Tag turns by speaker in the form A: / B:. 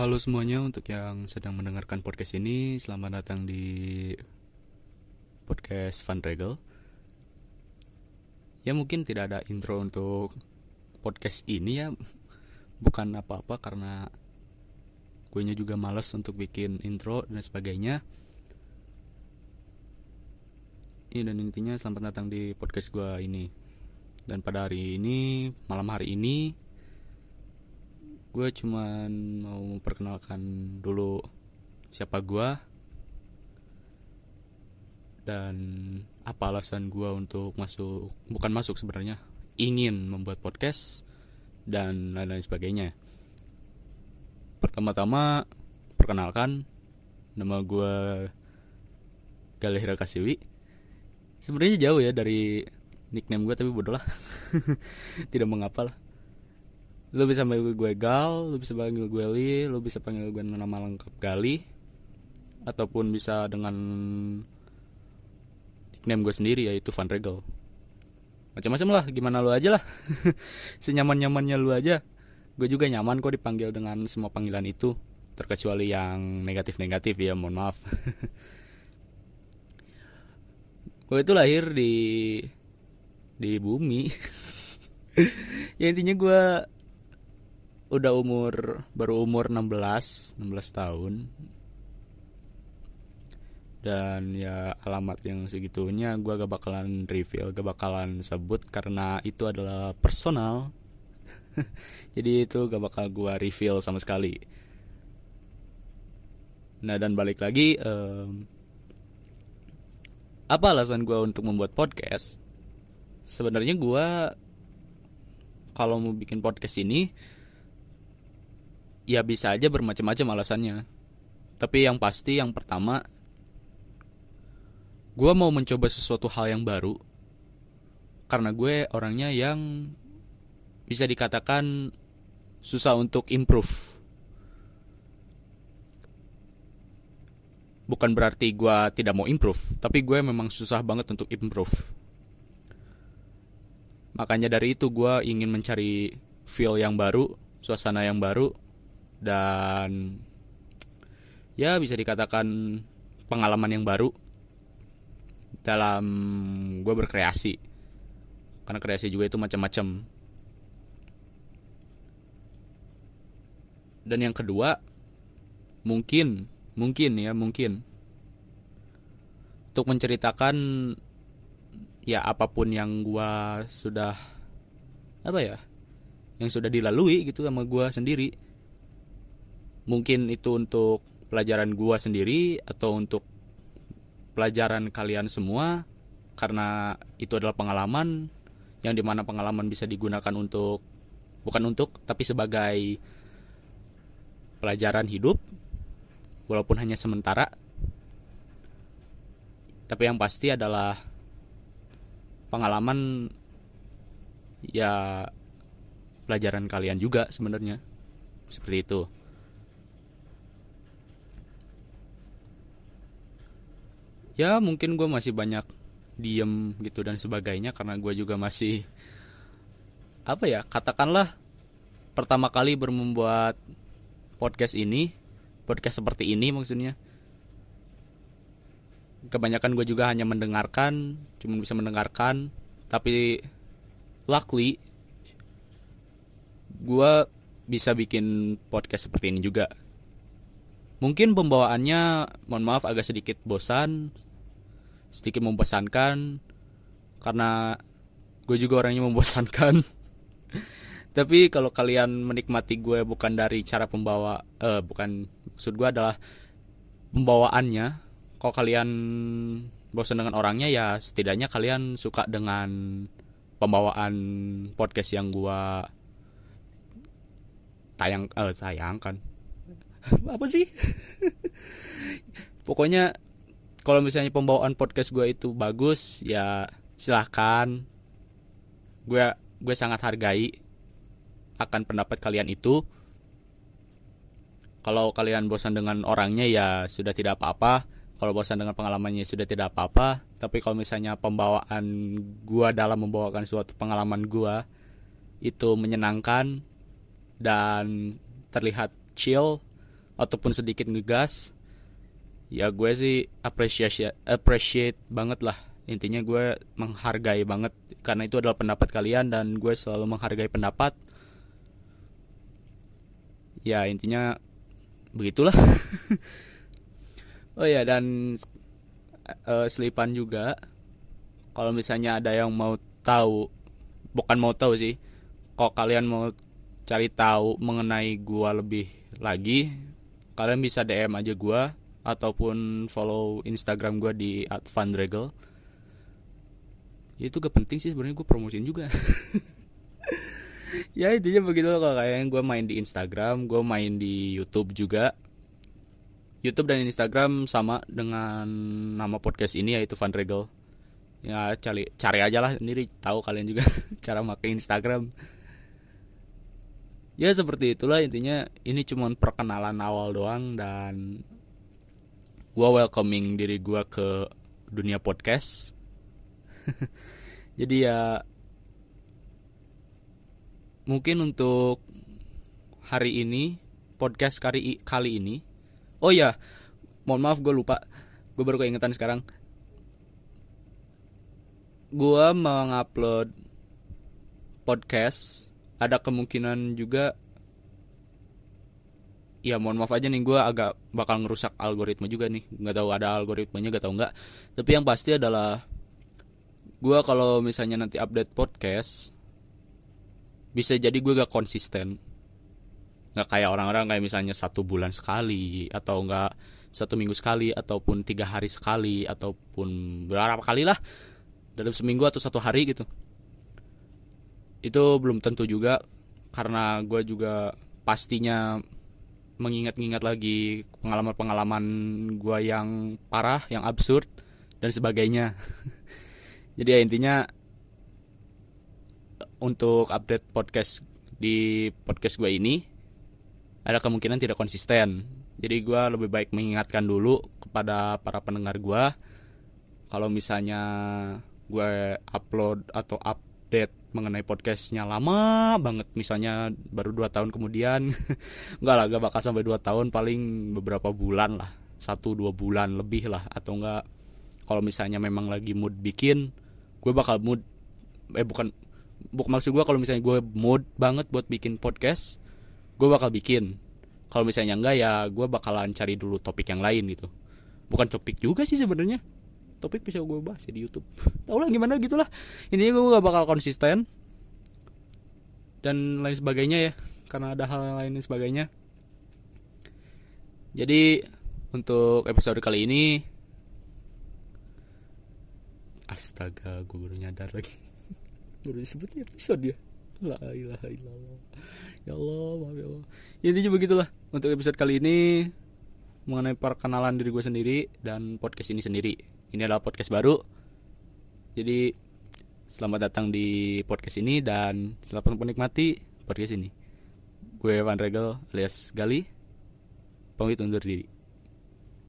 A: Halo semuanya untuk yang sedang mendengarkan podcast ini Selamat datang di podcast Van Regel Ya mungkin tidak ada intro untuk podcast ini ya. Bukan apa-apa karena gue juga males untuk bikin intro dan sebagainya. Ini dan intinya selamat datang di podcast gue ini. Dan pada hari ini, malam hari ini gue cuman mau memperkenalkan dulu siapa gue dan apa alasan gue untuk masuk bukan masuk sebenarnya ingin membuat podcast dan lain-lain sebagainya. Pertama-tama perkenalkan nama gue Galihra Kasiwi. Sebenarnya jauh ya dari nickname gue tapi bodoh lah. Tidak mengapa lah lu bisa panggil gue Gal, lu bisa panggil gue Li, lu bisa panggil gue nama lengkap Gali, ataupun bisa dengan nickname gue sendiri yaitu Van Regel. Macam-macam lah, gimana lu aja lah. Senyaman-nyamannya lu aja. Gue juga nyaman kok dipanggil dengan semua panggilan itu, terkecuali yang negatif-negatif ya, mohon maaf. gue itu lahir di di bumi. ya intinya gue udah umur baru umur 16 16 tahun. Dan ya alamat yang segitunya gue gak bakalan reveal gak bakalan sebut karena itu adalah personal. Jadi itu gak bakal gue reveal sama sekali. Nah dan balik lagi um, apa alasan gue untuk membuat podcast? Sebenarnya gue kalau mau bikin podcast ini ya bisa aja bermacam-macam alasannya. Tapi yang pasti yang pertama, gue mau mencoba sesuatu hal yang baru. Karena gue orangnya yang bisa dikatakan susah untuk improve. Bukan berarti gue tidak mau improve, tapi gue memang susah banget untuk improve. Makanya dari itu gue ingin mencari feel yang baru, suasana yang baru, dan ya bisa dikatakan pengalaman yang baru dalam gue berkreasi. Karena kreasi juga itu macam-macam. Dan yang kedua mungkin mungkin ya mungkin. Untuk menceritakan ya apa pun yang gue sudah apa ya yang sudah dilalui gitu sama gue sendiri mungkin itu untuk pelajaran gua sendiri atau untuk pelajaran kalian semua karena itu adalah pengalaman yang di mana pengalaman bisa digunakan untuk bukan untuk tapi sebagai pelajaran hidup walaupun hanya sementara. Tapi yang pasti adalah pengalaman ya pelajaran kalian juga sebenarnya. Seperti itu ya mungkin gue masih banyak diem gitu dan sebagainya karena gue juga masih apa ya katakanlah pertama kali bermembuat podcast ini podcast seperti ini maksudnya. Kebanyakan gue juga hanya mendengarkan cuma bisa mendengarkan tapi luckily gue bisa bikin podcast seperti ini juga. Mungkin pembawaannya mohon maaf agak sedikit bosan sedikit membosankan karena gue juga orangnya membosankan. Tapi kalau kalian menikmati gue bukan dari cara pembawa eh bukan maksud gue adalah pembawaannya. Kalau kalian bosan dengan orangnya ya setidaknya kalian suka dengan pembawaan podcast yang gue tayang eh tayangkan. Apa sih? Pokoknya kalau misalnya pembawaan podcast gue itu bagus ya silahkan gue gue sangat hargai akan pendapat kalian itu. Kalau kalian bosan dengan orangnya ya sudah tidak apa-apa. Kalau bosan dengan pengalamannya sudah tidak apa-apa. Tapi kalau misalnya pembawaan gue dalam membawakan suatu pengalaman gue itu menyenangkan dan terlihat chill ataupun sedikit ngegas ya gue sih appreciate appreciate banget lah. Intinya gue menghargai banget karena itu adalah pendapat kalian dan gue selalu menghargai pendapat. Ya intinya begitulah. Oh ya dan uh, selipan juga. Kalau misalnya ada yang mau tahu bukan mau tahu sih. Kalau kalian mau cari tahu mengenai gua lebih lagi kalian bisa DM aja gua ataupun follow Instagram gua di @fundregel ya itu gak penting sih sebenarnya gue promosiin juga. Ya intinya begitu kalau kalian gue main di Instagram gue main di YouTube juga. YouTube dan Instagram sama dengan nama podcast ini yaitu Fundregel ya cari cari aja lah sendiri. Tahu kalian juga cara pakai Instagram. Ya seperti itulah intinya. Ini cuma perkenalan awal doang dan gue welcoming diri gue ke dunia podcast. Jadi ya mungkin untuk hari ini podcast kali kali ini. Oh ya mohon maaf gue lupa. Gue baru keingetan sekarang. Gue mengupload podcast. Ada kemungkinan juga ya mohon maaf aja nih gue agak bakal ngerusak algoritma juga nih. Nggak tahu ada algoritmanya nggak tahu nggak. Tapi yang pasti adalah gue kalau misalnya nanti update podcast bisa jadi gue gak konsisten. Nggak kayak orang-orang kayak misalnya satu bulan sekali atau nggak satu minggu sekali ataupun tiga hari sekali ataupun berapa kali lah dalam seminggu atau satu hari gitu. Itu belum tentu juga karena gue juga pastinya mengingat-ingat lagi pengalaman-pengalaman gue yang parah, yang absurd dan sebagainya. Jadi ya intinya untuk update podcast di podcast gue ini ada kemungkinan tidak konsisten. Jadi gue lebih baik mengingatkan dulu kepada para pendengar gue kalau misalnya gue upload atau update mengenai podcastnya lama banget. Misalnya baru dua tahun kemudian. Nggak lah gak bakal sampai dua tahun paling beberapa bulan lah. Satu dua bulan lebih lah atau enggak kalau misalnya memang lagi mood bikin gue bakal mood eh bukan bukan maksud gue kalau misalnya gue mood banget buat bikin podcast gue bakal bikin. Kalau misalnya enggak ya gue bakalan cari dulu topik yang lain gitu. Bukan topik juga sih sebenarnya topik bisa gue bahas ya di YouTube. Tau lah gimana gitulah. Ini gue gak bakal konsisten dan lain sebagainya ya karena ada hal lain dan sebagainya. Jadi untuk episode kali ini astaga gue baru nyadar lagi. Baru disebutnya episode ya? La ilaha illallah. Ya Allah maaf ya Allah. Ya, intinya begitulah. Untuk episode kali ini mengenai perkenalan diri gue sendiri dan podcast ini sendiri ini adalah podcast baru. Jadi selamat datang di podcast ini dan selamat menikmati podcast ini. Gue Van Regel alias Gali. Pamit undur diri.